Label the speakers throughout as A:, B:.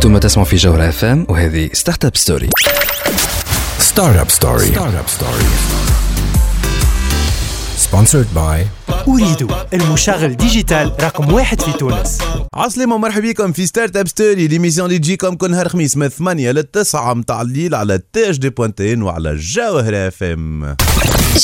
A: أنتم تسمعوا في جوهر اف ام وهذه ستارت اب ستوري
B: ستارت اب ستوري ستارت اب ستوري سبونسرد باي
C: أريد المشغل digital رقم واحد في تونس.
D: عسلامة ومرحبا بكم في Startup Story l'émission اللي تجيكم كل نهار خميس من 8 ل 9 متاع الليل على تاج دي بوانتين وعلى جوهرة اف ام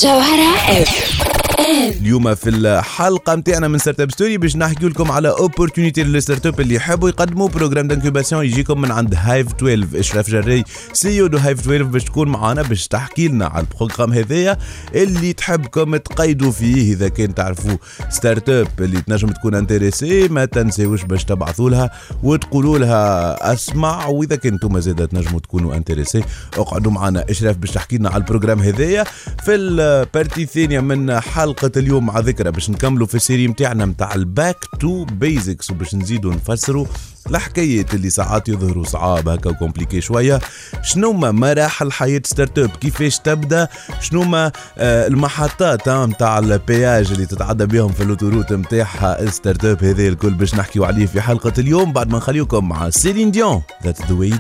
E: جوهرة اف ام
D: اليوم في الحلقة نتاعنا من Startup Story باش نحكي لكم على opportunité لل startup اللي يحبوا يقدموا programme d'incubation يجيكم من عند Hive 12 اشرف جري CEO de Hive 12 باش تكون معنا باش تحكي لنا على ال programme هذايا اللي تحبكم تقيدوا فيه. إذا كان تعرفوا startup اللي تنجم تكون intéressée ما تنساوش باش تبعثوا لها وتقولوا لها أسمع. وإذا كنتم زادة تنجموا تكونوا intéressés اقعدوا معنا اشرف باش تحكي لنا على ال programme هذايا. في ال partie الثانية من حلقة اليوم مع ذكرى باش نكملوا في ال série نتاعنا نتاع ال back to basics وباش نزيدوا نفسروا الحكايات اللي ساعات يظهروا صعاب هكا و compliqués شوية. شنو ما مراحل حياة startup كيفاش تبدأ؟ شنو ما آه، المحطات نتاع ال péage اللي تتعدى بهم في ال autoroute نتاعها ال startup هذا الكل باش نحكيو عليه في حلقة اليوم. بعد ما نخليكم مع سيلين ديون That's the Way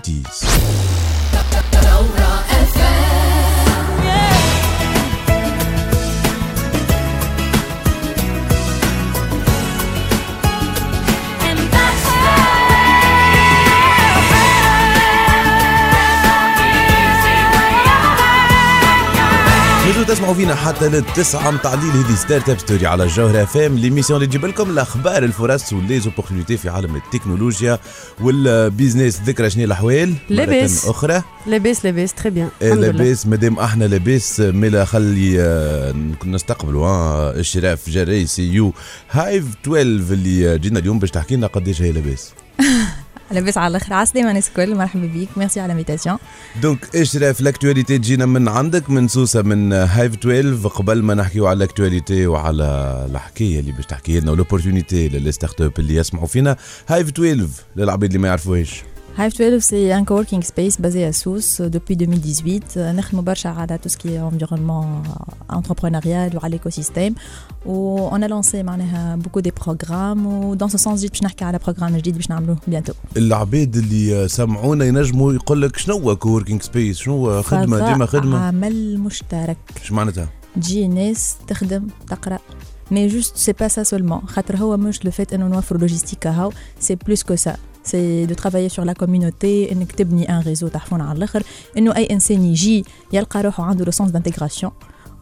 D: تنجموا تسمعوا فينا حتى للتسعة متاع الليل هذه Startup Story على الجوهرة أف إم. l'émission اللي تجيب لكم الأخبار الفرص و les opportunités في عالم التكنولوجيا وال business. ذكرى شنو الأحوال؟
F: لاباس.
D: أخرى.
F: لاباس لاباس. très bien
D: إيه،
F: لله.
D: لاباس مادام أحنا لاباس. ملا خلي آه، نستقبلوا آه، أشرف جري CEO. Hive 12 اللي جينا اليوم باش تحكي لنا قداش هي لاباس.
G: لاباس على الآخر عسلامة الناس الكل مرحبا بيك. ميرسي على l'invitation.
D: donc اشراف ال actualité تجينا من عندك من سوسة من Hive 12 قبل ما نحكيو على ال actualité وعلى الحكاية اللي باش تحكي لنا وال opportunité لل startup اللي يسمعوا فينا Hive 12 للعباد اللي ما يعرفوهاش.
G: Hive 12 c'est un coworking space basé à Sousse euh, depuis 2018 Euh, نخدموا برشا على tout ce qui est environnement euh, entrepreneurial وعلى l'écosystème. و on a lancé معناها beaucoup des programmes. و dans ce sens جيت باش نحكي على programme جديد باش نعملوه bientôt.
D: العباد اللي سمعونا ينجموا يقول لك شنو هو coworking space شنو هو خدمة؟
G: فضاء
D: ديما خدمة.
G: عمل مشترك.
D: إيش معناتها؟
G: تجي ناس تخدم تقرأ. mais juste c'est pas ça seulement خاطر هو مش le fait إنه نوفر logistique هاو. c'est plus que ça c'est de travailler sur la community انك تبني un réseau تحفون على الآخر انه اي انسان يجي يلقى روحه عنده le sens d'intégration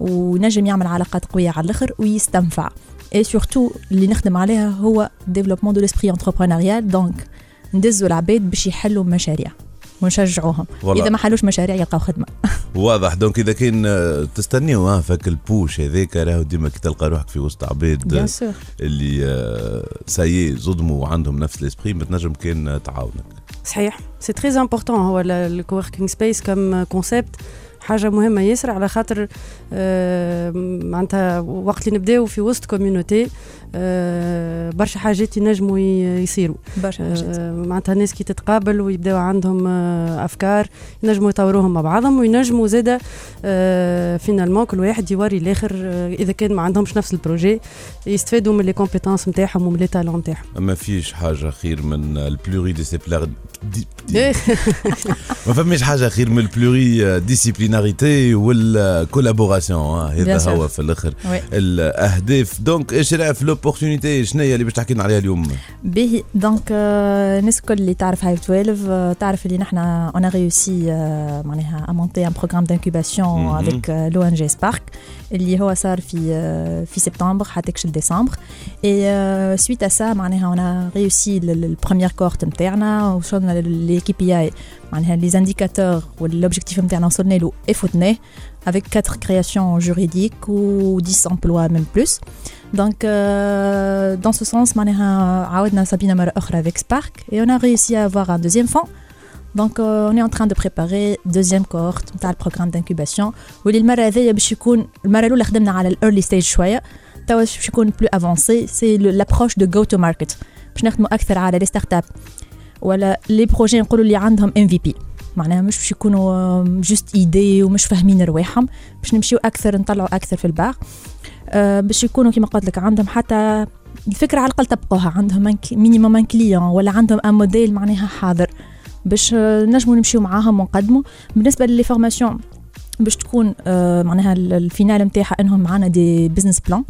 G: ونجم يعمل علاقات قويه على الآخر ويستنفع et surtout اللي نخدم عليها هو développement de l'esprit entrepreneurial donc ندزوا العباد باش يحلوا مشاريع ونشجعوهم.
D: والله.
G: إذا ما حلوش مشاريع يلقاو خدمة.
D: واضح. donc إذا كان آه، تستنيو ها فك البوش هذاك راهو ديما كي تلقى روحك في وسط عباد
G: bien
D: آه،
G: sûr
D: اللي آه، سايي زدموا وعندهم نفس ال esprit ما تنجم كان آه، تعاونك.
F: صحيح. c'est très important هو ال coworking space comme concept حاجة مهمة ياسر على خاطر آه، معناتها وقت اللي نبداو في وسط community آه، برشا حاجات ينجموا يصيروا.
G: برشا حاجات.
F: آه، معناتها ناس كي تتقابل ويبداو عندهم أفكار ينجموا يطوروهم مع بعضهم وينجموا زاده finalement كل واحد يوري الآخر إذا كان ما عندهمش نفس ال projet يستفادوا من les compétences نتاعهم ومن les talents نتاعهم.
D: ما فيش حاجة خير من ال pluridisciplinaire ما فماش حاجة خير من ال pluridisciplinarité وال collaboration هذا
G: Bien sûr.
D: هو في
G: الآخر.
D: الأهداف donc اشراف l'opportunité شنو هي اللي باش تحكي لنا عليها اليوم
G: باهي donc آه، الناس الكل اللي تعرف Hive 12 آه، تعرف اللي نحن on a réussi معناها à monter
D: un
G: programme d'incubation. avec l'ONG Spark اللي هو صار في آه، في سبتمبر حتى كش لديسمبر et suite à ça معناها on a réussi ال première cohorte نتاعنا وصلنا les KPI معناها les indicateurs وال objectifs نتاعنا وصلنا له اي فوتناه avec quatre créations juridiques ou 10 emplois même plus. Donc, euh, dans ce sens, معناها عاودنا Sabina مرة أخرى avec Spark et on a réussi à avoir un deuxième fonds. Euh, on est en train de préparer deuxième cohorte نتاع ال programme d'incubation واللي المرة هذيا باش يكون المرة الأولى خدمنا على ال early stage شوية توا باش يكون plus avancé c'est l'approche de go-to-market باش نخدموا أكثر على les startups ولا les projets نقولوا اللي عندهم MVP معناها مش باش يكونوا juste idée ومش فاهمين رواحهم باش نمشيو أكثر نطلعوا أكثر في الباغ أه باش يكونوا كما قلت لك عندهم حتى الفكرة على الاقل تبقوها عندهم minimum un client ولا عندهم un modèle معناها حاضر باش آه، نجموا نمشيو معاهم ونقدموا. بالنسبة ل les formations باش تكون آه، معناها ال- ال finale نتاعها انهم معنا des business plans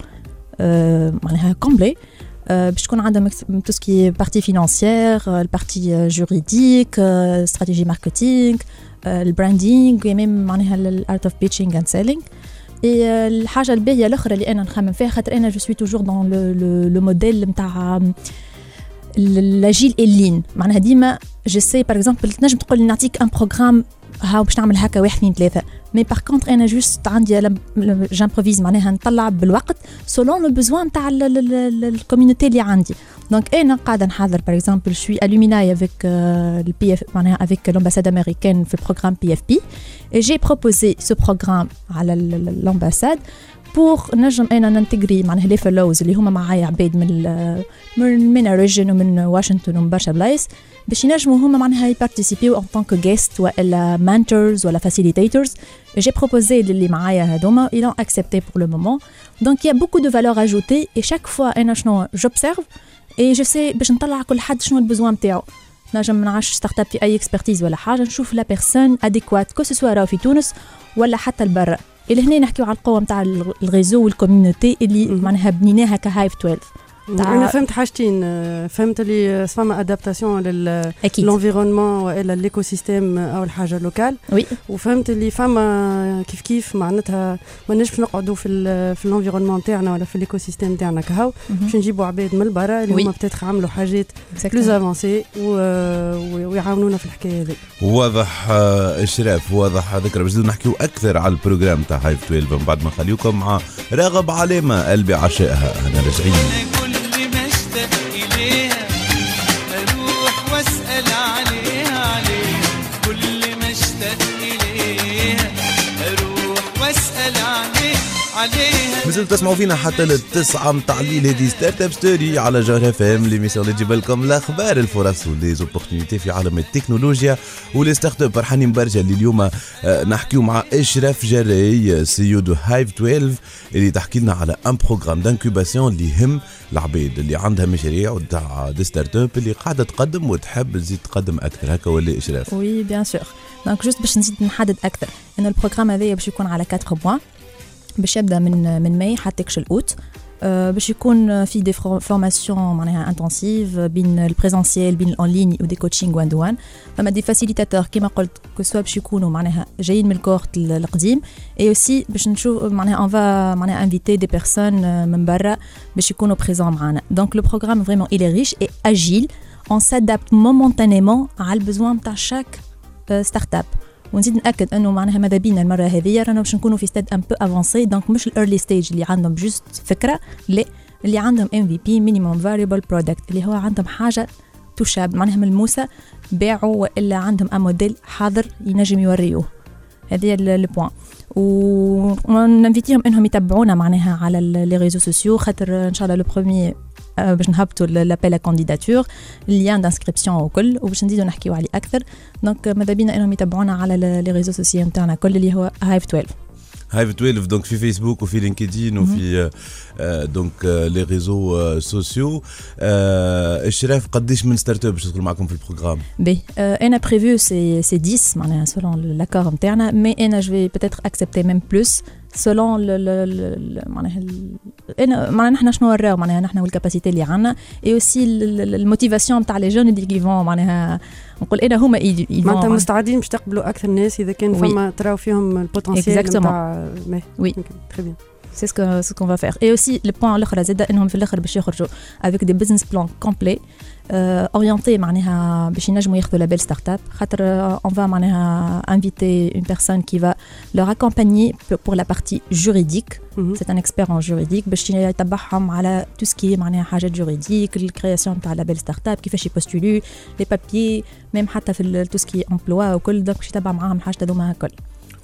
G: معناها complet باش تكون عندهم تو سكي بارتي فينانسيير البارتي جوريديك استراتيجي ماركتينغ البراندينغ وميم معناها ال art of pitching and selling et الحاجة الباهية الأخرى اللي أنا نخمم فيها خاطر أنا je suis toujours dans le modèle نتاع l'agile ال lean. معناها ديما j'essaie par exemple تنجم تقول نعطيك un programme هاو باش نعمل هكا واحد اثنين ثلاثة. mais par contre أنا juste عندي j'improvise معناها نطلع بالوقت selon le besoin تاع ال community اللي عندي. donc أنا قاعدة نحضر par exemple je suis alumni avec ال PF معناها avec l'ambassade américaine في ال programme PFP j'ai proposé ce programme على l'ambassade. Pour نجم أنا ن intégrer معناها les fellows اللي هما معايا عباد من من من اوريجين ومن واشنطن ومن برشا بلايص باش ينجموا هما معناها ي participer و en tant que guests ولا mentors ولا facilitators j'ai proposé للي معايا هذوما pour le moment. Donc il y a beaucoup de valeur ajoutée et chaque fois أنا شنو j'observe et je sais باش نطلع كل حد شنو ال besoin نتاعو. نجم نعرفش startup في أي expertise ولا حاجة نشوف la personne adéquate que ce soit راهو في تونس ولا حتى لبرا اللي هنا نحكيو على القوة نتاع ال réseau وال
F: community اللي.
G: معناها بنيناها ك Hive 12 تاع-
F: أنا فهمت حاجتين آه، فهمت اللي فما
G: adaptation
F: لل environnement وإلا l'écosystème أو الحاجة locale
G: oui.
F: وفهمت اللي فما كيف كيف معناتها ما نجمش نقعدوا في ال في ال environnement تاعنا ولا في ال écosystème تاعنا كهو. باش نجيبوا عباد من البرا اللي. هما peut-être عملوا حاجات plus avancées ويعاونونا في الحكاية هذه
D: واضح آه، إشراق واضح ذكرى. باش نحكيو أكثر على ال programme تاع Hive 12 من بعد ما نخليكم مع راغب علامه قلبي عشقها أنا راجعين. مازلتوا تسمعوا فينا حتى للتسعة متاع الليل. هذه Startup Story على جوهر اف ام l'émission اللي تجيب لكم الأخبار الفرص و les opportunités في عالم التكنولوجيا و les startups فرحانين برشا اللي اليوم آه، نحكيو مع اشرف جراي CEO de Hive 12 اللي تحكي لنا على un programme d'incubation اللي يهم العباد اللي عندها مشاريع وتاع des startups اللي قاعدة تقدم وتحب تزيد تقدم أكثر. هكا ولا اشراف
G: oui bien sûr donc juste باش نزيد نحدد أكثر إنه ال programme هذايا باش يكون على 4 points باش يبدأ من من ماي حتى jusqu'à août آه، باش يكون في des formations معناها intensives بين ال présentiel بين ال en ligne و des coachings وان دوان فما des facilitateurs كيما قلت que ce soit باش يكونوا معناها جايين من ال cohorte ال- القديم. et aussi باش نشوف معناها on va معناها inviter des personnes من برا باش يكونوا présents معنا. donc le programme vraiment il est riche et agile. On s'adapte momentanément على ال besoin تاع chaque startup ونزيد نأكد أنه معناها ماذا بينا المرة هذه رانا باش نكونوا في stade un peu avancé donc مش ال early stage اللي عندهم juste فكرة لا اللي عندهم MVP minimum viable product اللي هو عندهم حاجة تشاب معناها ملموسه باعوا وإلا عندهم un modèle حاضر ينجم يوريوه. هذه ال point ون inviter هم إنهم يتبعونا معناها على les réseaux sociaux خاطر إن شاء الله le premier باش نهبطوا l'appel à candidatures ال lien d'inscription وكل وباش نزيدوا نحكيو عليه أكثر. donc ماذا بينا إنهم يتبعونا على les réseaux sociaux نتاعنا كل اللي هو هايف 12
D: هايف 12 دونك في فيسبوك وفي لينكدين وفي آه، آه، donc آه، les réseaux آه، sociaux آه، إشراف قديش من startup باش تدخل معكم في ال
G: programme؟ ben euh, أنا prévu c'est c'est 10 معناها selon la cohorte نتاعنا mais أنا je vais peut-être accepter même plus selon معناها ال- أنا معناها نحن شنو وراو معناها نحن وال capacité اللي عندنا et aussi ال motivation نتاع les jeunes اللي كيفون معناها نقول أنا هما
F: معناتها مستعدين باش تقبلوا أكثر ناس إذا كان. فما تراو فيهم ال
G: potentiel.
F: نتاع
G: Oui.
F: très bien
G: c'est ce que ce qu'on va faire et aussi le point الاخرى زاد انهم في الآخر باش يخرجوا avec des business plans complets orientés معناها باش ينجموا ياخذوا label startup خاطر on va معناها inviter une personne qui va leur accompagner pour la partie juridique. C'est un expert en juridique. باش يتبعهم على tout ce qui est معناها حاجات juridiques ال création تاع label startup كيفاش ي postuler و les papiers même حتى في tout ce qui est emploi وكل دونك باش يتبع معاهم الحاجات هذوما الكل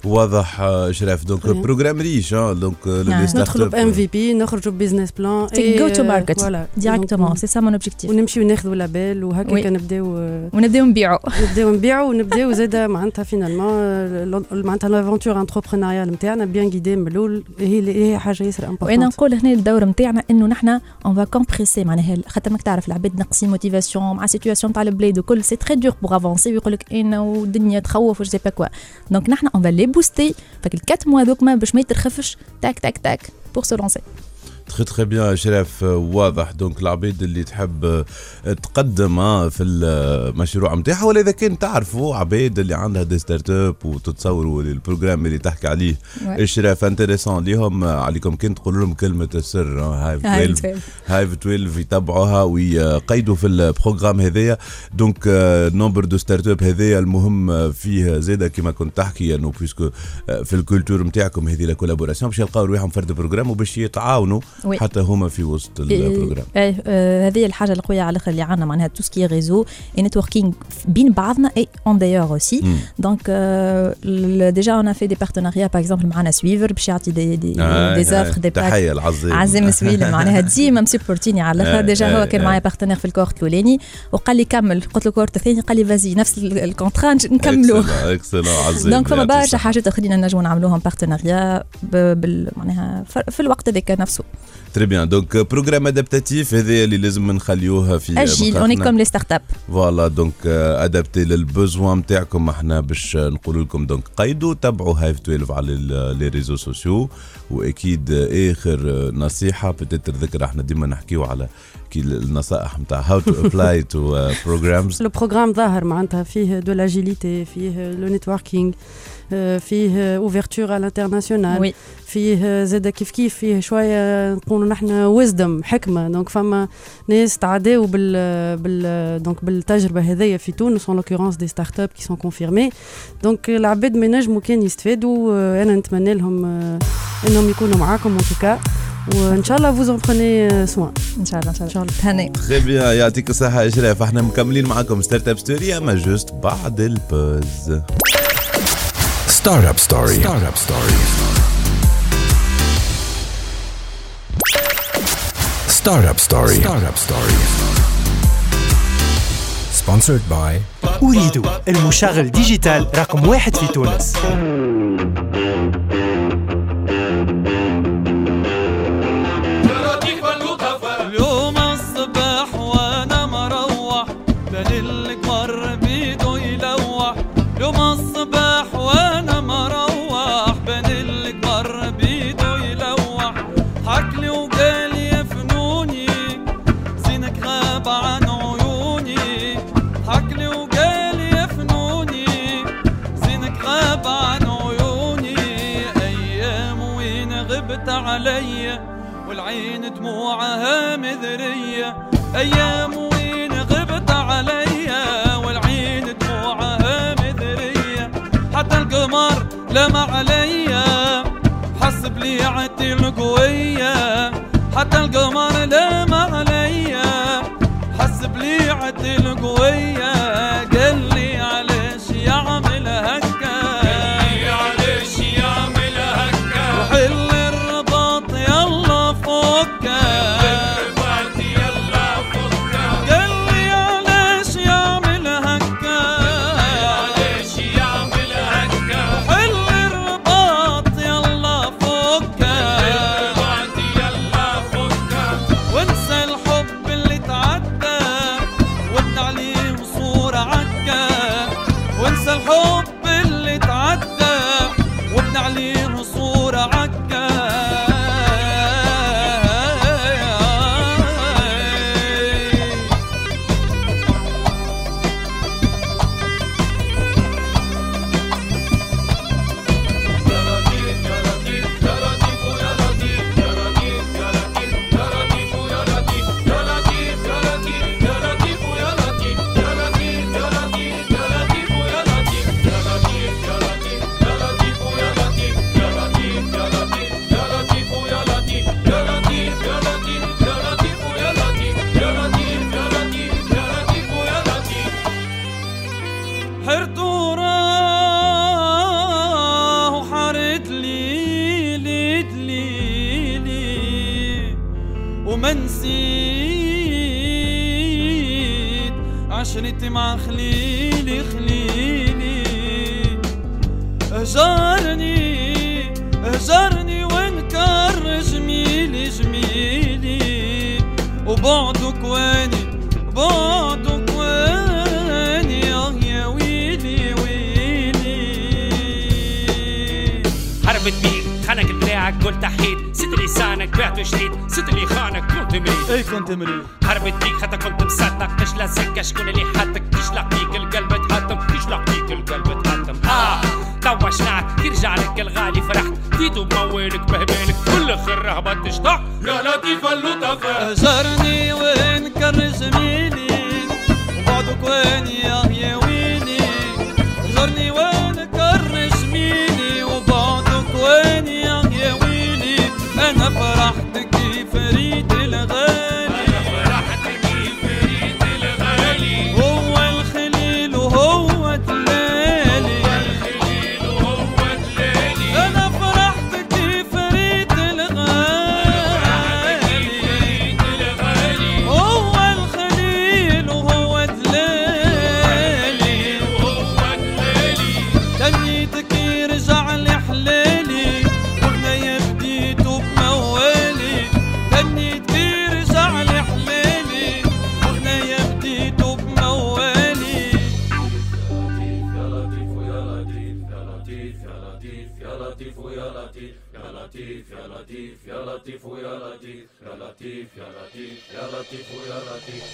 D: واضح آه، إشراق donc
F: Oui.
D: programme riche آه donc
G: نعم.
F: ندخلوا ب MVP نخرجوا ب business plan
G: C'est go to market
F: voilà
G: directement, c'est ça mon objectif.
F: ونمشيو ناخذوا label وهكا
G: Oui.
F: نبداو
G: ونبداو نبيعوا
F: نبداو نبيعوا ونبداو زاد معناتها finalement معناتها l'aventure entrepreneuriale نتاعنا bien guidée من الأول هي هي حاجة ياسر
G: وأنا
F: امبورتونت
G: نقول هنا الدور نتاعنا إنه نحن اون فا كومبريسي معناها خاطر ماك تعرف العباد ناقصين موتيفاسيون مع سيتوياسيون تاع البلاد وكل سي تري دور بوغ افونسي ويقول لك أنا والدنيا تخوف وجي با كوا دونك نحن اون فا لي بوستي فك الكات موا ذوك ما باش ما يترخفش تاك تاك تاك بور سو لونسي
D: تخي تخي بيان شراف آه، واضح. دونك العبيد اللي تحب آه، تقدم آه، في المشروع نتاعها ولا إذا كان تعرفوا عبيد اللي عندها دي ستارت اب وتتصوروا البروجرام اللي تحكي عليه. الشراف انتريسون ليهم آه، عليكم كان تقولوا لهم كلمة السر آه، هايف 12 هايف 12 يتبعوها ويقيدوا في البروغرام هذايا. دونك آه، نومبر دو ستارت اب هذايا المهم آه، فيه زاده كما كنت تحكي انه بيسكو آه، في الكولتور نتاعكم هذه لا كولابوراسيون باش يلقاو رواحهم فرد بروجرام وباش يتعاونوا
G: وي.
D: حتى هما في وسط البروجرام
G: إيه آه، هذه الحاجة القويه على الآخر اللي عندنا معناها تو سكي ريزو اي نتوركينغ بين بعضنا اي اون دايوغ اوسي. donc déjà on fait des partenariats par exemple معنا سويفر باش يعطي des des
D: آه،
G: des offres
D: آه،
G: des packs
D: تحية العظيم.
G: عزام سويل معناها ديما م supportيني على
D: آه،
G: الآخر déjà
D: آه،
G: هو كان
D: آه.
G: معايا partenaire في ال cohorte الأولاني وقال لي كمل. قلت له ال cohorte الثاني قال لي فازي نفس ال- ال
D: contrat عظيم.
G: donc فما برشا. حاجات آخرين نجموا نعملوهم partenariat معناها في الوقت هذاك نفسه.
D: très bien donc programme adaptatif هذا اللي لازم نخليوها في
G: agile. on est comme les startups
D: voilà donc adapté لل besoins نتاعكم إحنا باش نقول لكم. donc قيدوا تبعوا Hive 12 على les réseaux sociaux وأكيد آه، آخر نصيحة peut-être ذكر إحنا ديما نحكيو على كي النصائح نتاع how to apply to programs
F: le programme ظاهر معناتها فيه de l'agilité فيه le networking فيه ouverture على ال international
G: وي
F: فيه زاد كيف كيف فيه شوية نقولوا نحن wisdom حكمة. donc فما ناس تعداو بال بال donc بالتجربة هذيا في تونس en l'occurrence des startups qui sont confirmées donc العباد ما ينجموا كان يستفادوا. آه، أنا نتمنى لهم آه، إنهم يكونوا معاكم en tout cas وإن شاء الله فوز en prenez soin
G: إن شاء الله إن شاء الله. تهني
D: bien يعطيك الصحة اشراف إحنا مكملين معاكم Startup Story أما juste بعد ال pause
B: Startup Story. Startup Story. Startup Story. Startup Story. Sponsored by
C: أريد المشغل ديجيتال رقم واحد في تونس
H: حتى يا
I: لطيف اللطفاء
H: هجرني وانكر جميلي وبعدك واني آه يا ويلي هجرني وانكر جميلي وبعدك واني آه يا ويلي أنا فرحت كيف ريت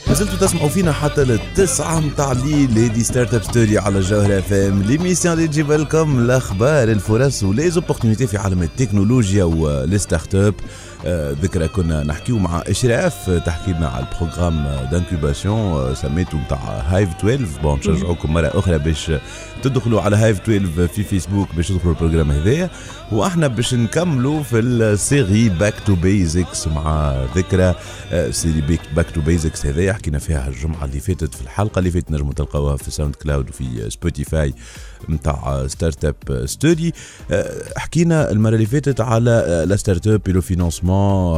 D: مازلتوا تسمعوا فينا حتى للتسعة متاع الليل. هذه Startup Story على الجوهرة اف ام l'émission اللي تجيب لكم الاخبار الفرص و les opportunités في عالم التكنولوجيا و les startups ذكرى كنا نحكيو مع إشراف آه، تحكي لنا على ال programme d'incubation سميته نتاع Hive 12 bon نشجعوكم مرة أخرى باش تدخلوا على Hive 12 في فيسبوك باش تدخلوا ال programme هذايا. وأحنا باش نكملوا في ال série Back to Basics مع ذكرى آه، série Back to Basics هذايا. حكينا فيها الجمعة اللي فاتت في الحلقة اللي فاتت نجموا تلقاوها في SoundCloud وفي Spotify نتاع Startup Story حكينا المرة اللي فاتت على la startup le financement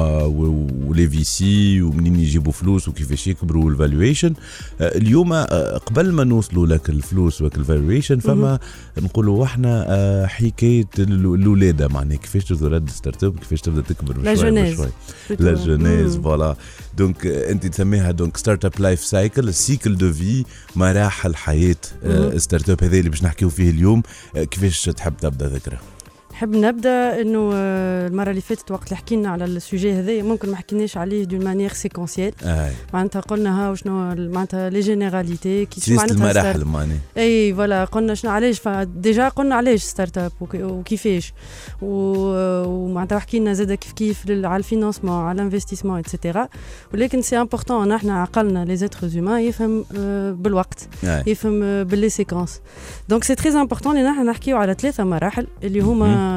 D: و les VC ومنين يجيبوا فلوس وكيفاش يكبروا وال valuation اليوم آه، قبل ما نوصلوا لك الفلوس وك ال valuation فما نقولوا إحنا آه، حكاية ال- الولاده معناها كيفاش تولد startup كيفاش تبدا تكبر. بشوي لا. جونيز. voilà donc آه، أنت تسميها donc startup life cycle ال cycle de في مراحل حياة. startup هذا اللي باش نحكيو فيه اليوم آه، كيفاش تحب تبدأ ذكرى
F: نحب نبدأ إنه آه، المرة اللي فاتت وقت اللي حكينا على ال sujet هذا ممكن ما حكيناش عليه d'une manière
D: séquentielle
F: معناتها قلنا ها وشنو ال- معناتها les généralités
D: qui
F: معناتها
D: المراحل معناها
F: et voilà قلنا شنو علاش déjà قلنا علاش startup وك- وكيفاش. ومعناتها حكينا زاد كيف كيف على ال financement على ال investissement et cetera ولكن c'est important نحن عقلنا لي زيتر زومان يفهم آه، بالوقت. يفهم آه، باللي séquence donc c'est très important اللي نحن نحكيو على ثلاثة مراحل اللي هما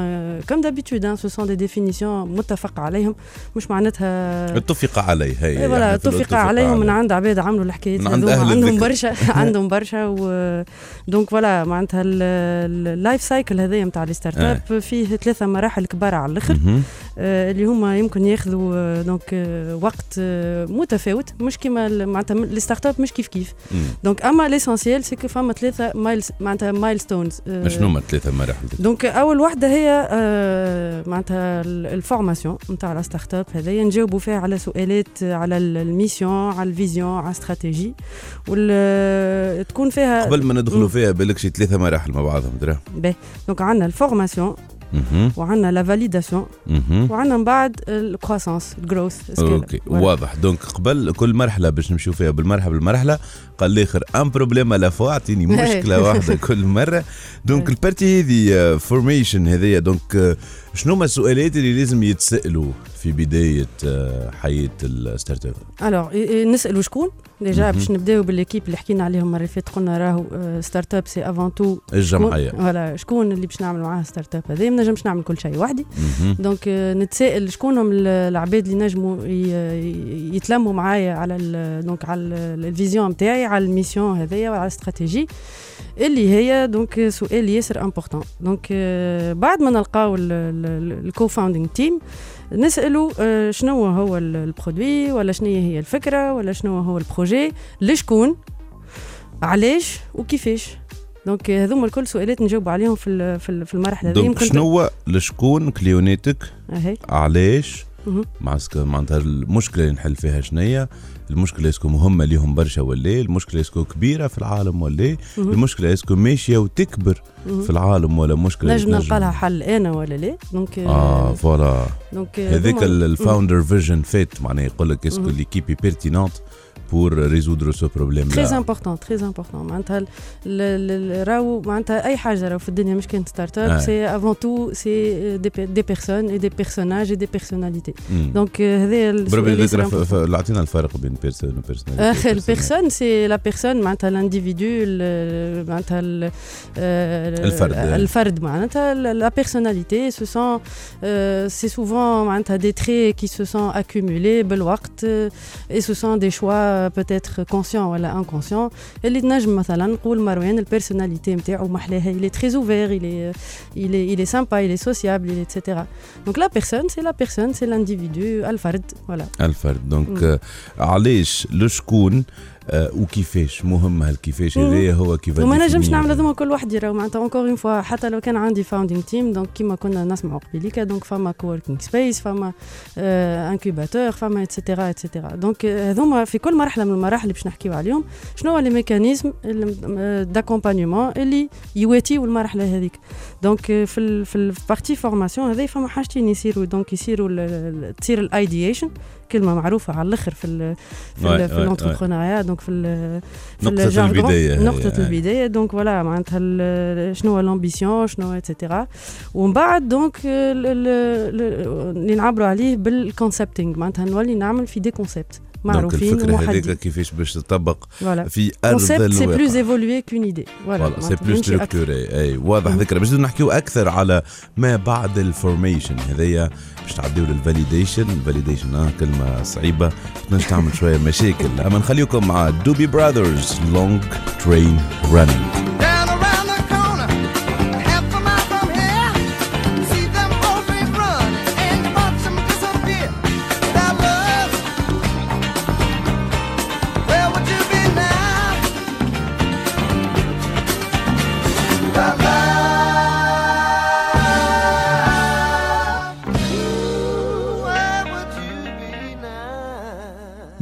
F: comme d'habitude ce sont des définitions متفق عليهم مش معناتها
D: اتفق عليه هي
F: et voilà
D: إحنا في
F: اتفق عليهم من. عند عباد عملوا الحكايات
D: من عند
F: هذوما. عندهم. برشا عندهم برشا و donc voilà معناتها ال life cycle هذايا نتاع les startups فيه ثلاثة مراحل كبار على
D: الآخر.
F: آه، اللي هما يمكن ياخذوا آه، donc آه، وقت آه، متفاوت مش كيما معناتها les startups مش كيف كيف. donc أما l'essentiel c'est que فما ثلاثة mile معناتها milestones
D: شنو هما الثلاثه مراحل
F: donc أول وحدة هي آه، معناتها ال- ال formation نتاع la startup هذايا نجاوبوا فيها على سؤالات على ال- ال mission على ال vision على الاستراتيجي وال تكون فيها
D: قبل ما ندخلوا. فيها بالك شي ثلاثة مراحل مع بعضهم ترى
F: باهي. donc عندنا ال
D: formation.
F: وعندنا la validation
D: مهم.
F: وعندنا من بعد ال croissance
D: ال growth okay واضح. donc قبل كل مرحلة باش نمشيو فيها بالمرحلة بالمرحلة قال الآخر un problème à la fois اعطيني مشكلة واحدة كل مرة. donc ال partie هذه formation هذيا donc شنو هما السؤالات اللي لازم يتسألوا في بداية آه، حياة ال startup
F: alors نسألوا شكون؟
D: déjà.
F: باش نبداو بال l'équipe اللي حكينا عليهم اللي فاتت قلنا راهو startup c'est avant tout
D: الجمعية.
F: voilà شكون اللي باش نعمل معاه startup هذا ما نجمش نعمل كل شيء وحدي. donc آه، نتسائل شكون هم ال- العباد اللي نجموا يتلموا معايا على donc على ال- ال vision نتاعي على ال mission هذيا وعلى الاستراتيجي. اللي هي donc سؤال ياسر important donc آه، بعد ما نلقاو ال co-founding team نسالوا آه، شنو هو ال- ال produit ولا شنو هي الفكرة ولا شنو هو ال projet لشكون علاش وكيفاش. donc هذوما الكل سؤالات نجاوب عليهم في في ال- في المرحلة هذه.
D: donc شنو هو لشكون كليونيتك
F: أهي.
D: علاش. معناتها المشكلة اللي نحل فيها شنية. المشكلة est-ce que مهمة ليهم برشا ولا المشكلة est-ce que كبيرة في العالم ولا.
F: المشكلة
D: est-ce que ماشية وتكبر. في العالم ولا مشكلة
F: نجم نلقى لها حل أنا ولا لا؟ donc
D: آه voilà.
F: donc
D: هذاك
F: ال
D: founder vision fit معناها يقول لك est-ce
F: que.
D: l'équipe pertinente pour résoudre ce problème
F: très important très important معناتها ال- ال- ال- راهو معناتها أي حاجة راهو في الدنيا مش كانت startup. c'est avant tout c'est des personnes et des personnages et des personnalités donc هذا
D: بربي عطينا الفرق بين personne و personnalité
F: اخ ال personne c'est la personne معناتها ال individu ال- معناتها ال- آه،
D: الفرد.
F: الفرد معناتها la personnalité ce sont c'est souvent معناتها des traits qui se sont accumulés بالوقت et ce sont des choix peut-être conscients ولا inconscients اللي تنجم مثلا نقول مروان ال personnalité نتاعو محلاها il est très ouvert il est il est il est sympa il est sociable il est etc donc la personne c'est la personne c'est l'individu الفرد voilà.
D: الفرد donc
F: مم.
D: آه، علاش لشكون آه، وكيفاش مهم هالكيفاش. هذايا هو كيف
F: وما نجمش. نعمل هذوما كل واحد راهو معناتها encore une fois حتى لو كان عندي founding team donc كيما كنا نسمعوا قبيليكا دونك فما coworking space فما incubateur فما etcetera etcetera donc آه، هذوما في كل مرحلة من المراحل اللي باش نحكيو عليهم شنو هو les mécanismes d'accompagnement اللي يواتيو المرحله هذيك donc آه، في ال في ال partie formation هذي فما حاجتين يصيروا donc يصيروا تصير ال ideation كلمة معروفة على الأخر في ال في في.
D: ال
F: entrepreneuriat donc في ال في
D: نقطة
F: ال jargon.
D: البداية هي،
F: نقطة
D: هي.
F: البداية donc voilà معناتها ال- شنو هو l'ambition شنو هو etcetera ومن بعد donc ال- ال- ال- اللي نعبروا عليه بال concepting معناتها نولي نعمل في des concepts
D: donc
F: معروفين
D: الفكرة هذيك كيفاش باش تطبق في أرض
F: concept c'est plus
D: الواقع
F: évolué qu'une idée
D: voilà c'est
F: معناتها
D: plus
F: يمشي أكثر.
D: structuré et واضح. ذكرى باش نحكيو أكثر على ما بعد ال formation هذايا باش تعديو لل validation ال validation آه كلمة صعيبة. تنجم تعمل شوية مشاكل. أما نخليكم مع
H: Doobie Brothers Long Train Running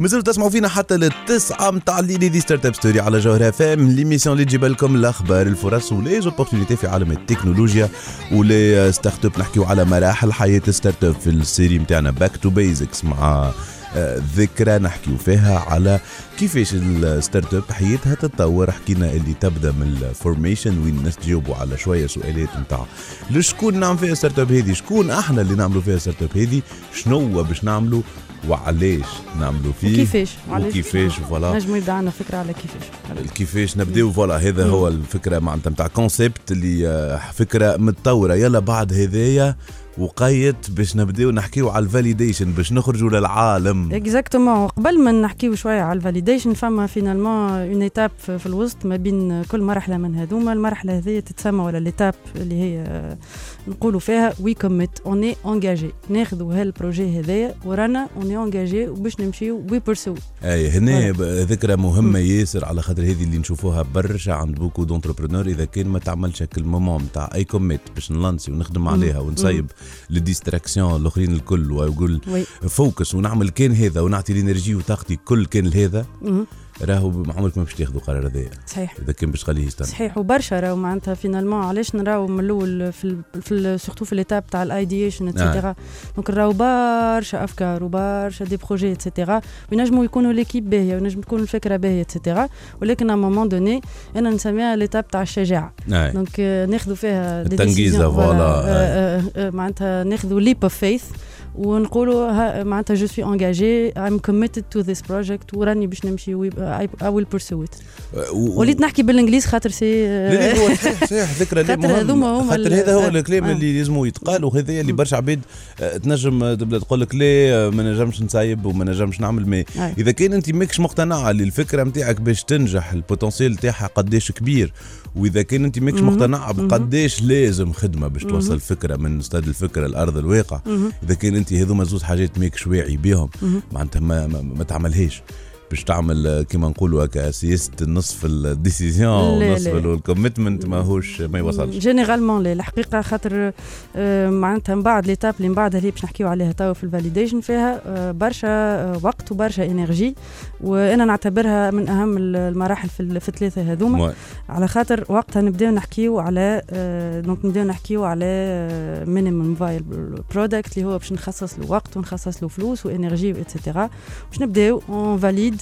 D: مازلتوا تسمعوا فينا حتى للتسعة متاع الليلي The Startup Story على جوهر اف ام l'émission اللي تجيب لكم الأخبار الفرص و les opportunités في عالم التكنولوجيا و les startups نحكيو على مراحل حياة startup في ال série متاعنا back to basics مع آه، ذكرى نحكيو فيها على كيفاش ال startup حياتها تتطور. حكينا اللي تبدأ من ال formation وين الناس تجاوبوا على شوية سؤالات نتاع لشكون نعمل فيها startup هذه شكون أحنا اللي نعملوا فيها startup هذه شنو باش نعملوا وعلاش نعملوا فيه؟
F: وكيفاش؟
D: وكيفاش؟ voilà
F: نجم يبدأ عندنا فكرة على كيفاش.
D: كيفاش نبدأو؟ voilà هذا هو الفكرة معناتها نتاع concept اللي آه، فكرة متطورة. يلا بعد هذايا وقيت باش نبداو نحكيو على ال validation باش نخرجوا للعالم.
F: exactement قبل ما نحكيو شوية على ال validation فما finalement une étape في الوسط ما بين كل مرحلة من هذوما المرحلة هذه تتسمى ولا l'étape اللي هي آه، نقولوا فيها we commit on est engagé ناخذوا هال projet هذايا ورانا on est engagé وباش نمشيو we pursue
D: أي هنا ذكرى مهمة ياسر على خاطر هذه اللي نشوفوها برشا عند beaucoup d'entrepreneurs إذا كان ما تعملش هاك ال moment نتاع I commit باش نلانسي ونخدم عليها ونصيب ال distractions الآخرين الكل ويقول
F: we
D: focus ونعمل كان هذا ونعطي ال énergie وطاقتي كل كان لهذا. راهو عمرك ما باش تاخذوا قرار هذايا.
F: صحيح.
D: إذا كان باش تخليه يستنى.
F: صحيح وبرشا راهو معناتها finalement علاش نراو من الأول في ال في ال surtout في l'étape تاع ال ideation etcetera donc نراو برشا أفكار وبرشا des projets etcetera وينجموا يكونوا l'équipe باهية وينجم تكون الفكرة باهية etcetera ولكن à un moment donné أنا نسميها l'étape تاع
D: الشجاعة.
F: donc آه، ناخذوا فيها décisions،
D: voilà،
F: آه، آه، آه، معناتها ناخذوا leap of faith ونقولوا ها- معناتها je suis engagé I'm committed to this project وراني باش نمشي وي- I, I will pursue it.
D: و-
F: وليت نحكي بالإنجليز خاطر c'est
D: لا لا هو صحيح صحيح ذكرى
F: خاطر. هذوما هما
D: خاطر هذا هو
F: آه،
D: الكلام
F: آه.
D: اللي لازم يتقال وهذا اللي برشا عباد آه، تنجم تبدأ تقول لك لا ما نجمش نسايب وما نجمش نعمل ما. إذا كان أنت ماكش مقتنع اللي الفكرة نتاعك باش تنجح ال potentiel تاعها قداش كبير وإذا كان أنت ماكش
F: مهم.
D: مقتنع
F: مهم.
D: بقداش لازم خدمة باش. توصل فكره من استاد الفكرة لارض الواقع. إذا كان أنت هذوما زوز حاجات ماكش واعي بهم
F: مهم.
D: معناتها ما, ما, ما تعملهاش باش تعمل آه، كيما نقولوا هكا سياسة النصف ال
F: décision
D: ونصف.
F: ال
D: commitment ماهوش ما يوصلش.
F: généralement لا الحقيقة خاطر آه، معناتها من بعد l'étape اللي من بعد اللي باش نحكيو عليها توا في ال validation فيها آه، برشا وقت وبرشا énergie وأنا نعتبرها من أهم المراحل في ال- في الثلاثة هذوما. على خاطر وقتها نبداو نحكيو على donc نبداو نحكيو على minimum viable product اللي هو باش نخصص له وقت ونخصص له فلوس و énergie و etcetera باش نبداو on valide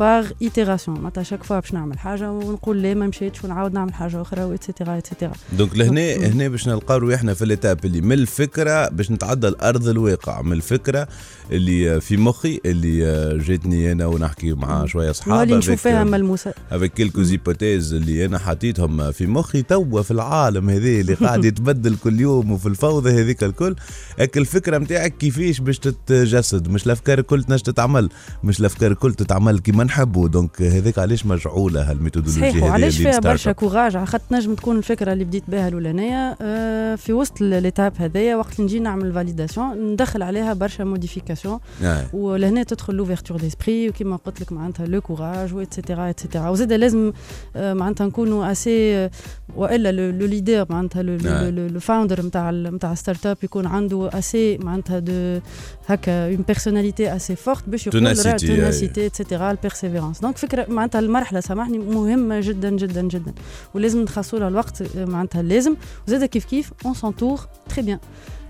F: par itération معناتها chaque fois باش نعمل حاجة ونقول لا ما مشيتش ونعاود نعمل حاجة أخرى و etcetera
D: etcetera donc
F: لهنا.
D: هنا باش نلقاو روحنا في ال étape اللي من الفكرة باش نتعدى الأرض الواقع من الفكرة اللي في مخي اللي جاتني أنا ونحكي مع شوية اصحاب
F: اللي نشوف
D: avec-
F: فيها ملموسه
D: avec quelques hypothèses اللي أنا حطيتهم في مخي توا في العالم هذا اللي قاعد يتبدل كل يوم وفي الفوضى هذيك الكل هيك الفكرة نتاعك كيفاش باش تتجسد مش الافكار الكل تنجم تتعمل مش الافكار الكل تتعمل كيما نحبوا donc هذيك علاش مجعولة هال méthodologie
F: صحيح
D: هذه
F: وعلاش فيها برشا. courage على خاطر تنجم تكون الفكرة اللي بديت بها الاولانيه آه، في وسط l'étape هذايا وقت اللي نجي نعمل validation ندخل عليها برشا modifications
D: آه.
F: ولهنا تدخل l'ouverture d'esprit وكما قلت لك معناتها le courage و etcetera etcetera وزاد لازم آه، معناتها نكونوا assez وإلا le leader معناتها. le founder نتاع نتاع startup يكون عنده assez معناتها de هكا une personnalité assez forte باش يقول
D: Tenacity،
F: راه
D: أي.
F: ténacité et cetera ال persévérance donc فكرة معناتها المرحلة سامحني مهمه جدا جدا جدا. ولازم نخصصوا لها الوقت آه، معناتها لازم. وزاد كيف كيف on s'entoure très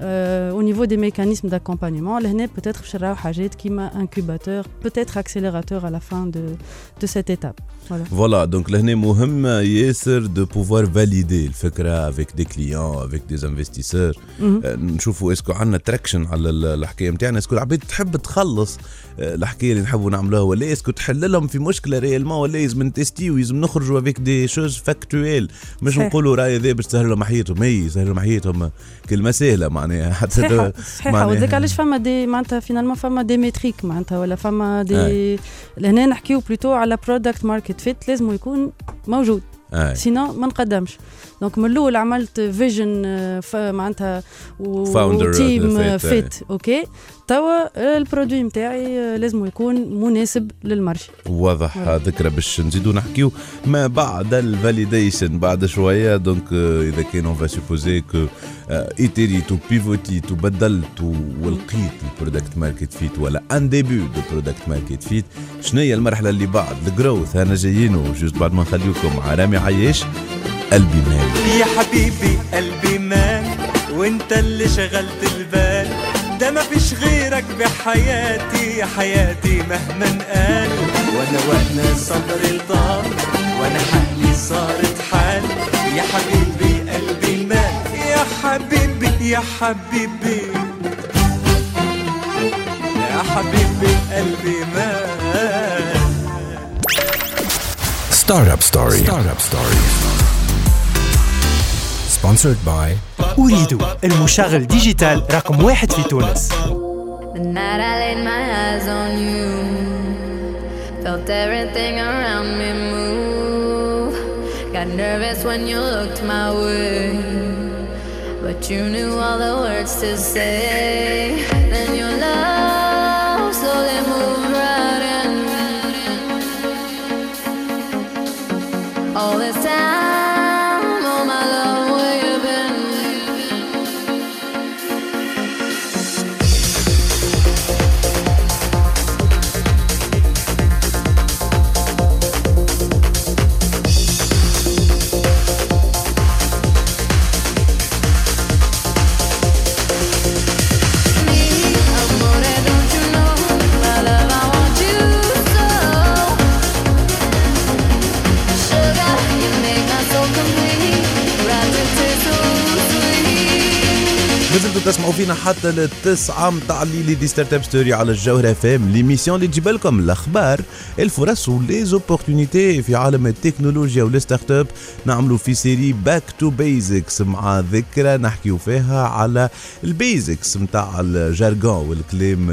F: bien au niveau des mécanismes d'accompagnement لهنا peut-être باش نراو حاجات كيما incubateur peut-être accélérateur à la fin de, de cette étape. Voilà.
D: voilà donc لهنا مهم ياسر de pouvoir valider الفكرة avec des clients avec des investisseurs
F: مهم.
D: نشوفوا est-ce que عندنا traction على ال- الحكاية نتاعنا est-ce que العباد تحب تخلص آه، الحكاية اللي نحبوا نعملوها ولا est-ce que تحل لهم في مشكله réellement ولا لازم نتesti ولازم نخرجوا avec des choses factuelles مش
F: صحيح.
D: نقولوا راي ذا باش تسهل لهم حياتهم اي يسهل لهم حياتهم كلمه سهله معناها حتى
F: صحيحه
D: تو-
F: صحيحة.
D: معناها-
F: وذاك علاش فما des معناتها finalement فما des métriques معناتها ولا فما des لهنا نحكيو plutôt على product market fit لازم يكون موجود.
D: آه.
F: sinon ما نقدمش. donc من الأول عملت vision معناتها
D: و
F: team
D: fit
F: okay توا ال produit نتاعي آه، لازم يكون مناسب لل
D: marché
F: واضح.
D: ذكرى باش نزيدو نحكيو. ما بعد ال validation بعد شوية donc آه، إذا كان on va supposer que itérit و pivotit وبدلت ولقيت ال product market fit ولا un début de product market fit. شنو هي المرحلة اللي بعد الجروث أنا جايينو. جوست بعد ما نخليكم مع رامي عياش قلبي مال.
C: يا حبيبي قلبي مال وإنت اللي شغلت البال. ده ما فيش غيرك بحياتي يا حياتي مهما قال. وأنا وأنا صبري طال وأنا حالي صارت حال. يا حبيبي قلبي حبيبي يا حبيبي يا حبيبي قلبي مال
B: Startup Story. Startup Story. Sponsored by
C: أريد المشغل ديجيتال رقم واحد في تونس
J: The night I laid my eyes on you, felt everything around me move. Got nervous when you looked my way, but you knew all the words to say. Then your
D: فينا حتى للتسعة متاع الليلي the startup story على الجوهرة FM l'émission اللي تجيب لكم الأخبار الفرص و les opportunités في عالم التكنولوجيا وال startup نعملوا في série back to basics مع ذكرى نحكيو فيها على ال basics متاع ال jargon والكلام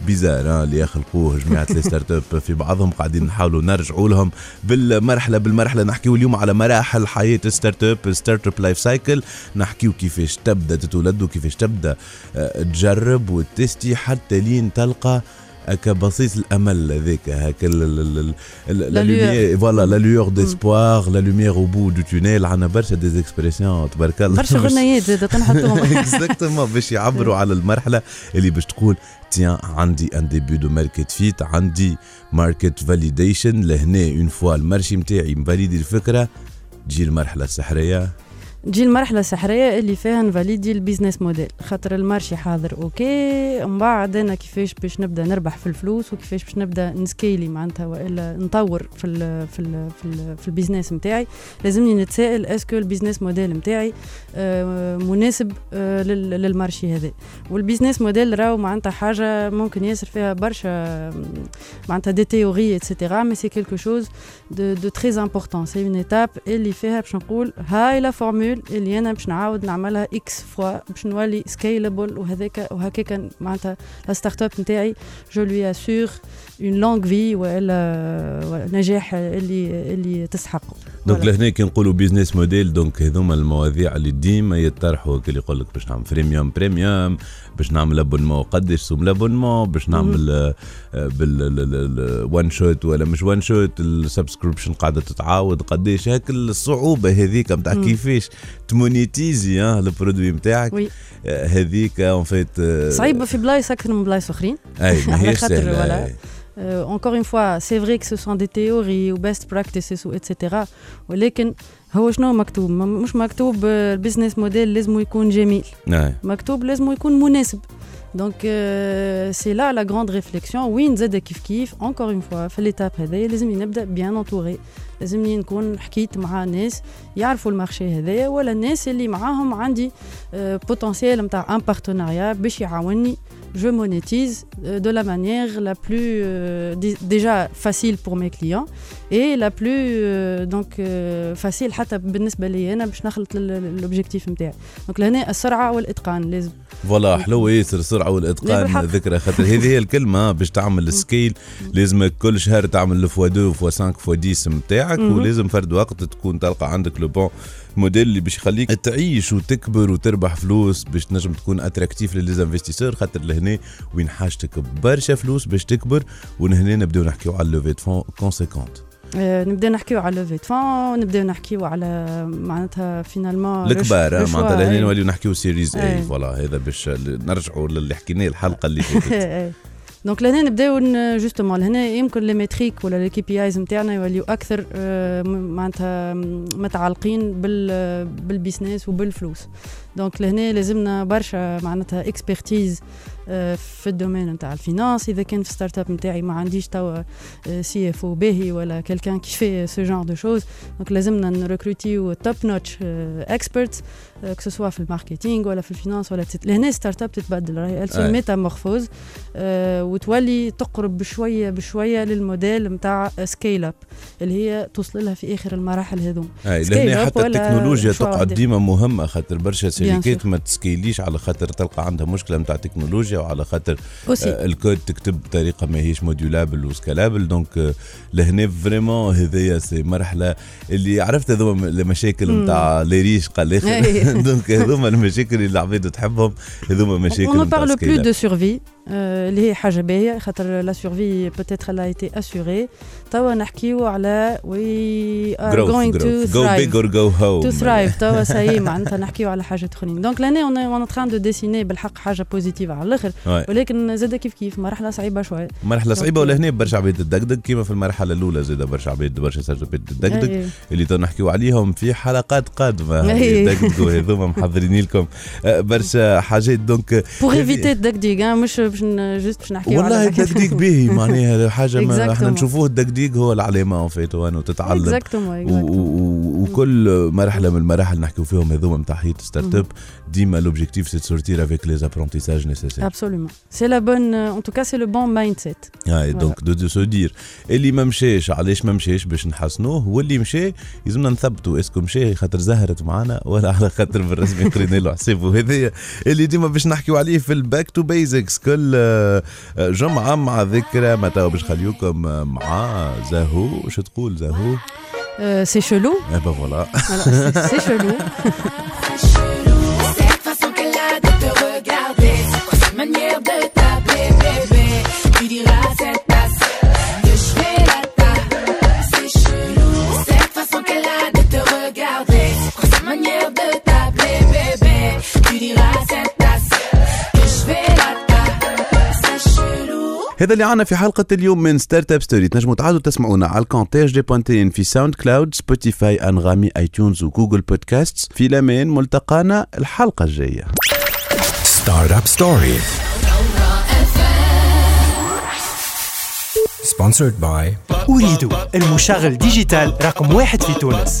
D: ال bizarre ها، اللي يخلقوه جماعة ال startup في بعضهم قاعدين نحاولوا نرجعوا لهم بالمرحلة بالمرحلة نحكيو اليوم على مراحل حياة startup startup life cycle نحكيو كيفاش تبدأ تتولد وكيفاش تبدأ آه، تجرب و teste حتى لين تلقى هكا بصيص الأمل هذاك هكا
F: la
D: lumière. voilà la lueur d'espoir la lumière au bout du tunnel عندنا برشا des expressions تبارك الله.
F: برشا غنيات زاد تنحطوهم
D: exactement باش يعبروا على المرحلة اللي باش تقول tiens عندي un début de market fit عندي market validation لهنا on voit ال marché نتاعي مvalidé الفكرة تجي المرحلة السحرية.
F: تجي المرحلة السحرية اللي فيها نvalidé ال business model خاطر ال marché حاضر okay؟ من بعد أنا كيفاش باش نبدأ نربح في الفلوس وكيفاش باش نبدأ نscali معناتها وإلا نطور في ال في ال في, ال في ال business نتاعي لازمني نتسائل est-ce que ال business model نتاعي آه، مناسب آه، لل- لل marché هذا؟ وال business model راهو معناتها حاجة ممكن ياسر فيها برشا معناتها des théories et cetera mais c'est quelque chose de très important c'est une étape اللي فيها باش نقول هاي la formule اللي أنا باش نعاود نعملها إكس فوا باش نولي scalable وهذاك وهكاك معناتها la startup نتاعي. je lui assure une longue vie والا نجاح اللي اللي تستحقه
D: donc
F: Voilà.
D: لهنا كي نقولوا business model donc هذوما المواضيع اللي ديما يطرحوا كي يقول لك باش نعمل freemium premium باش نعمل abonnement قداش سوم ال abonnement باش نعمل آه، آه، بال one shot ولا مش one shot ال subscription قاعدة تتعاود قداش هاك الصعوبة هذيك نتاع. كيفاش تmonétisé ها ال produit
F: نتاعك
D: آه، هذيك en fait
F: صعيبة في بلايص أكثر من بلايص
D: أخرين
F: أي
D: ماهيش سهلة.
F: Euh, encore une fois, c'est vrai que ce sont des théories ou best practices ou etc. ولكن هو شنو مكتوب؟ م- مش مكتوب آه، ال business model لازم يكون جميل،
D: أي.
F: مكتوب لازم يكون مناسب. donc c'est la la grande réflexion وين زاد كيف كيف encore une fois في l'étape هذايا لازمني نبدا bien entouré لازمني نكون حكيت مع ناس يعرفوا ال marché هذايا ولا الناس اللي معاهم عندي potentiel نتاع un partenariat باش يعاوني je monétise euh, de la manière la plus euh, dé- déjà facile pour mes clients plus euh, donc euh, facile حتى بالنسبة لي أنا باش نخلط l'objectif نتاعي donc لهنا السرعة والإتقان لازم.
D: voilà حلو ياسر السرعة
F: لا
D: والاتقان. ذكرى خاطر. هذه هي الكلمة باش تعمل scale لازم كل شهر تعمل الفوا 2 فوا 5 فوا 10 نتاعك. ولازم فرد وقت تكون تلقى عندك le bon modèle اللي باش يخليك تعيش وتكبر وتربح فلوس باش تنجم تكون attractif لل investisseurs. خاطر لهنا وين حاجتك برشا فلوس باش تكبر. وهنا نبدأو نحكيو على levées de fonds conséquentes
F: آه، نبداو نحكيو على levées de fonds نبداو نحكيو على معناتها finalement
D: الكبار معناتها لهنا نوليو نحكيو series
F: A.
D: voilà هذا باش نرجعوا للي حكيناه الحلقة اللي فاتت.
F: donc لهنا نبدأو justement لهنا يمكن les métriques ولا les KPIs نتاعنا يوليو أكثر آه، معناتها متعلقين بال بال business وبالفلوس. donc لهنا لازمنا برشا معناتها expertise في ال domaine نتاع ال finance اذا كان في startup نتاعي ما عنديش توا CFO باهي ولا quelqu'un qui fait ce genre de choses donc لازمنا نrecrutيو top notch experts ce soit في ال marketing ولا في ال finance ولا تت... لهنا startup تتبدل راهي
D: أي.
F: se métamorphose وتولي تقرب بشويه بشويه للموديل نتاع scale-up اللي هي توصل لها في اخر المراحل هذوم
D: لهنا حتى التكنولوجيا تقعد؟ ديما مهمه خاطر برشا شركات
F: sûr.
D: ما تscaliش على خاطر تلقى عندها مشكلة نتاع تكنولوجيا وعلى خاطر آه، الكود تكتب بطريقة ماهيش modulable و scalable donc لهنا vraiment هذايا c'est مرحلة اللي عرفت هذوما المشاكل. نتاع les ريش قال donc هذوما المشاكل اللي العباد تحبهم هذوما مشاكل نتاع scale
F: de survie. آه، اللي هي حاجة باهية خاطر la survie peut-être elle a été assurée توا نحكيو على we are
D: going to go
F: big
D: or go home
F: to thrive توا ساي معناتها نحكيو على حاجات آخرين. donc là on est on en train de dessiner بالحق حاجة positive على الآخر. ولكن زاد كيف كيف؟ مرحلة صعيبة شوية.
D: مرحلة صعيبة
F: donc-
D: ولهنا برشا عباد تدقدق كيما في المرحلة الأولى زاد برشا عباد برشا سجلات تدقدق
F: إيه.
D: اللي تو نحكيو عليهم في حلقات قادمة.
F: إيه.
D: يدقدقوا هذوما محضرين لكم. آه، برشا حاجات
F: donc
D: pour
F: éviter الدقديق مش باش juste باش نحكيو
D: والله الدقديق باهي معناها حاجة ما
F: إحنا.
D: نشوفوه. الدقديق هو العلامة en fait وأنه تتعلم. وكل مرحلة من المراحل نحكيو فيهم هذوما نتاع حياه startup ديما l'objectif c'est sortir avec les apprentissages nécessaires
F: Absolument. C'est la bonne, en tout cas, c'est le bon mindset.
D: هاي donc de se dire اللي ما مشاش علاش ما مشاش باش نحسنوه واللي مشى يلزمنا نثبتوا est-ce que مشى خاطر زهرت معنا ولا على خاطر بالرسمي قرينا له حساب وهذايا اللي ديما باش نحكيو عليه في ال back to basics كل الجمعة مع ذكرى ما تو باش نخليوكم مع زهو شو تقول
F: زهو؟ C'est chelou.
D: Eh ben voilà.
F: voilà c'est chelou.
E: Cette façon qu'elle a de te regarder, manière de t'appeler bébé, tu diras cette tasse. C'est chelou. Cette façon qu'elle a de te regarder, manière de bébé, tu diras
D: هذا اللي عنا في حلقة اليوم من Startup Story تنجموا تعادوا تسمعونا على الكونتاج دي بوانتين في SoundCloud Spotify أنغامي iTunes و Google Podcast في الأمان ملتقانا الحلقة الجاية.
B: Startup Story. Sponsored by
K: أريد المشغل ديجيتال رقم واحد في تونس.